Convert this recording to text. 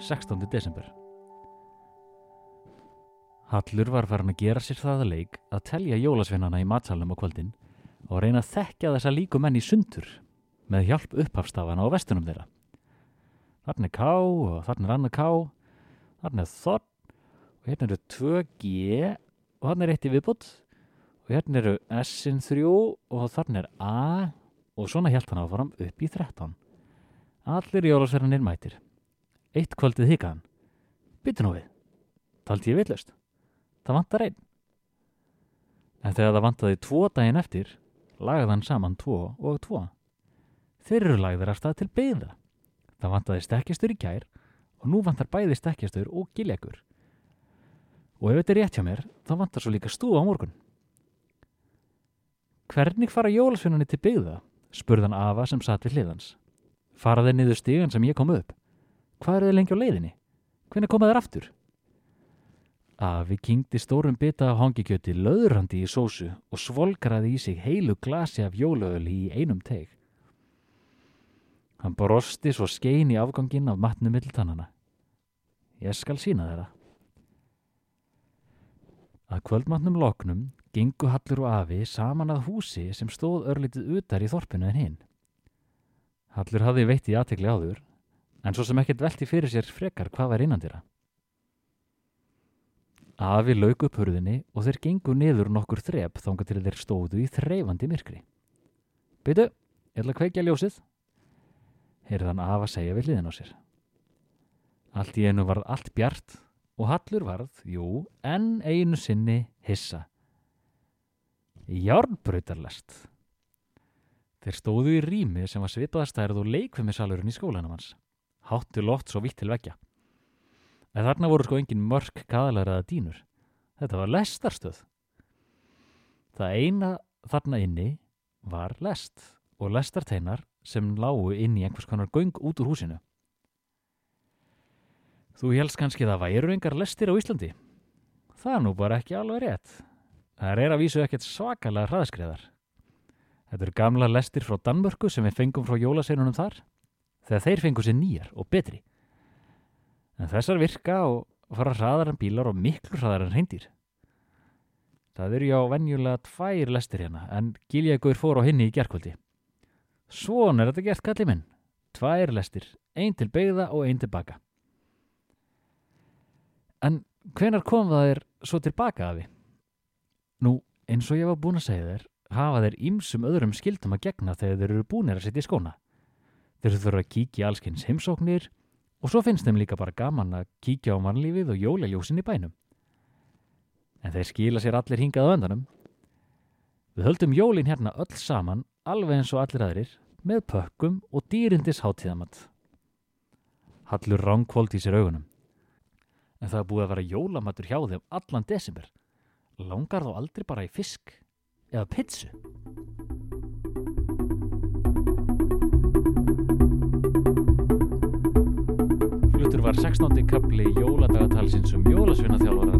jólasveinaþjálfarinn 16. desember Hallur var farin að gera sér það að leik að telja jólasveinana í matsalum á kvöldin og reyna að þekkja þessa líku menn í sundur með hjálp upphafstafana á vestunum þeirra. Þarna er K og þarna er annað K, þarna er Þorn og hérna eru 2G og þarna er eitt í viðbútt og hérna eru S-in 3 og þarna er A og svona hjælt hann áfram upp í 13. Allir jólasveinanir mætir. Eitt kvöldið hikaðan. Byttu nú við. Taldi ég villust. Það vantar einn. En þegar það vantaði tvo daginn eftir, lagði hann saman tvo og tvo. Þeir eru lagðir af stað til beigða. Það vantaði stekkjastur í kær og nú vantar bæði stekkjastur og giljagur. Og ef þetta er rétt hjá mér, þá vantar svo líka stúa á morgun. Hvernig fara jólasvinnunni til beigða? spurðan Ava sem satt við hliðans. Fara þeir niður stígan sem ég kom upp? Hvað eru þeir lengi á leiðinni? Hvernig koma þeir aftur? Afi kynkti stórum bita af hangikjöti löðrandi í sósu og svolgraði í sig heilu glasi af jólaöli í einum teg. Hann brosti svo skein í afgangin af matnu milltannana. Ég skal sína þeirra. Að kvöldmatnum loknum gengu Hallur og Afi saman að húsi sem stóð örlítið utar í þorpinu en hinn. Hallur hafði veitt í aðtekli áður, en svo sem ekkert velti fyrir sér frekar hvað var innan þeirra. Afi lauk upp hurðinni og þeir gengu niður nokkur þrep þángu til þeir stóðu í þreifandi myrkri. Byttu, ég ætla að kveikja ljósið. Heyrðan Afa segja við hliðin á sér. Allt í einu varð allt bjart og Hallur varð, jú, enn einu sinni hissa. Járnbrautarlest. Þeir stóðu í rými sem var svipaðastærð og leikfimisalurinn í skólanum hans. Háttu loft svo vitt til vekja. En þarna voru sko engin mörk kaðalaraða dínur. Þetta var lestarstöð. Það eina þarna inni var lest og lestarteinar sem lágu inn í einhvers konar göng út úr húsinu. Þú helst kannski það væru engar lestir á Íslandi? Það er nú bara ekki alveg rétt. Það er að vísu ekkert svakalega hraðskreðar. Þetta eru gamla lestir frá Danmörku sem við fengum frá jólaseinunum þar þegar þeir fengu sér nýjar og betri. En þessar virka og fara hraðar en bílar og miklu hraðar en reyndir. Það eru já venjulega tvær lestir hérna en Giljagur fór á hinni í gerkvöldi. Svon er þetta gert kalli minn. Tvær lestir, ein til beigða og ein tilbaka. En hvenar kom það þér svo tilbaka af því? Nú, eins og ég var búin að segja þér, hafa þeir ímsum öðrum skildum að gegna þegar þeir eru búinir að setja í skóna. Þeir þurfa að kíkja allskynns heimsóknir og svo finnst þeim líka bara gaman að kíkja á mannlífið og jólaljósin í bænum. En þeir skila sér allir hingað á öndanum. Við höldum jólin hérna öll saman, alveg eins og allir aðrir, með pökkum og dýrindis hátíðamatt. Hallur ránkvold í sér augunum. En það búið að vera jólamatur hjá þeim allan desember. Langar þá aldrei bara í fisk eða pitsu? Var 16. kapli jóladagatalsins um jólasvinnaþjálfaran